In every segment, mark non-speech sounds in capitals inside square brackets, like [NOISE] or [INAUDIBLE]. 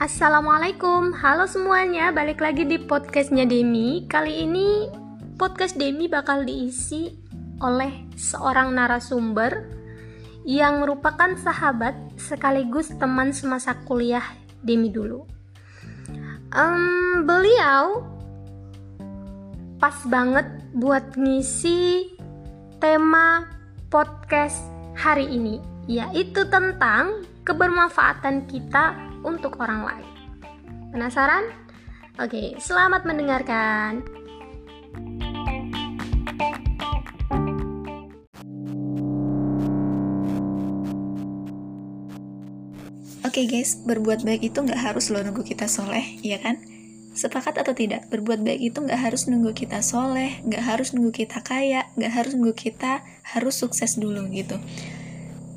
Assalamualaikum, halo semuanya, balik lagi di podcastnya Demi. Kali ini podcast Demi bakal diisi oleh seorang narasumber Yang merupakan sahabat sekaligus teman semasa kuliah Demi dulu. Um, Beliau pas banget buat ngisi tema podcast hari ini Yaitu tentang kebermanfaatan kita untuk orang lain. Penasaran? Oke, selamat mendengarkan. Oke guys, berbuat baik itu nggak harus lo nunggu kita soleh, iya kan? Sepakat atau tidak? Berbuat baik itu nggak harus nunggu kita soleh, nggak harus nunggu kita kaya, nggak harus nunggu kita harus sukses dulu gitu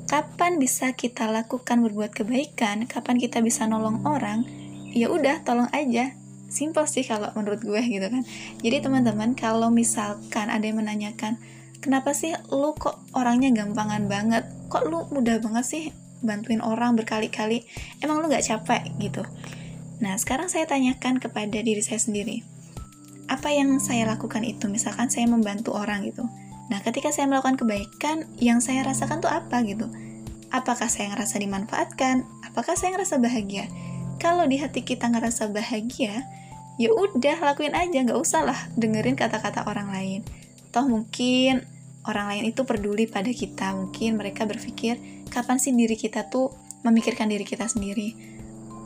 kapan bisa kita lakukan berbuat kebaikan, kapan kita bisa nolong orang, ya udah tolong aja. Simple sih kalau menurut gue [LAUGHS] gitu kan. Jadi teman-teman kalau misalkan ada yang menanyakan, kenapa sih lu kok orangnya gampangan banget? Kok lu mudah banget sih bantuin orang berkali-kali? Emang lu gak capek gitu? Nah sekarang saya tanyakan kepada diri saya sendiri. Apa yang saya lakukan itu? Misalkan saya membantu orang gitu Nah, ketika saya melakukan kebaikan, yang saya rasakan tuh apa gitu? Apakah saya ngerasa dimanfaatkan? Apakah saya ngerasa bahagia? Kalau di hati kita ngerasa bahagia, ya udah lakuin aja, nggak usah lah dengerin kata-kata orang lain. Toh mungkin orang lain itu peduli pada kita, mungkin mereka berpikir kapan sih diri kita tuh memikirkan diri kita sendiri.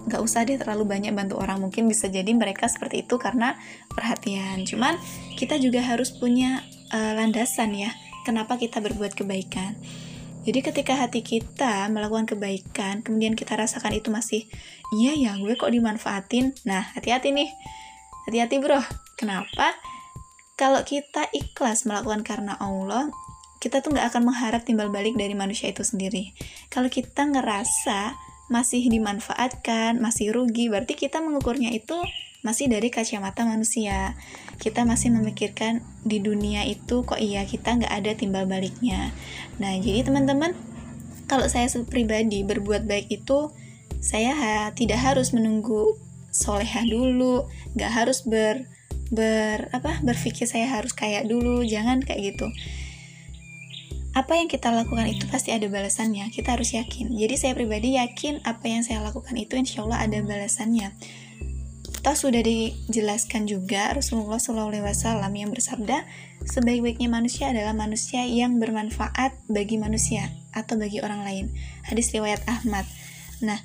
Nggak usah deh terlalu banyak bantu orang, mungkin bisa jadi mereka seperti itu karena perhatian. Cuman kita juga harus punya uh, landasan ya kenapa kita berbuat kebaikan. Jadi ketika hati kita melakukan kebaikan, kemudian kita rasakan itu masih, iya ya gue kok dimanfaatin. Nah, hati-hati nih. Hati-hati bro. Kenapa? Kalau kita ikhlas melakukan karena Allah, kita tuh nggak akan mengharap timbal balik dari manusia itu sendiri. Kalau kita ngerasa masih dimanfaatkan, masih rugi, berarti kita mengukurnya itu masih dari kacamata manusia. Kita masih memikirkan di dunia itu kok iya kita nggak ada timbal baliknya. Nah jadi teman-teman kalau saya pribadi berbuat baik itu saya ha, tidak harus menunggu soleha dulu, nggak harus ber ber apa berpikir saya harus kayak dulu, jangan kayak gitu. Apa yang kita lakukan itu pasti ada balasannya. Kita harus yakin. Jadi saya pribadi yakin apa yang saya lakukan itu insya Allah ada balasannya Toh sudah dijelaskan juga Rasulullah SAW yang bersabda, sebaik-baiknya manusia adalah manusia yang bermanfaat bagi manusia atau bagi orang lain. Hadis riwayat Ahmad. Nah,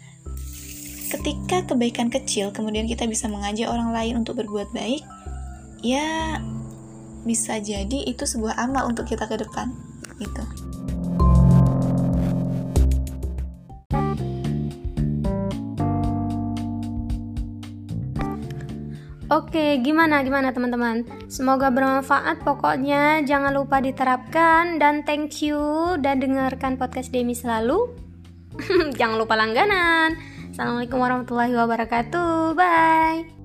ketika kebaikan kecil kemudian kita bisa mengajak orang lain untuk berbuat baik, ya bisa jadi itu sebuah amal untuk kita ke depan gitu. Oke, gimana gimana teman-teman? Semoga bermanfaat pokoknya. Jangan lupa diterapkan dan thank you dan dengarkan podcast Demi selalu. [LAUGHS] jangan lupa langganan. Assalamualaikum warahmatullahi wabarakatuh. Bye.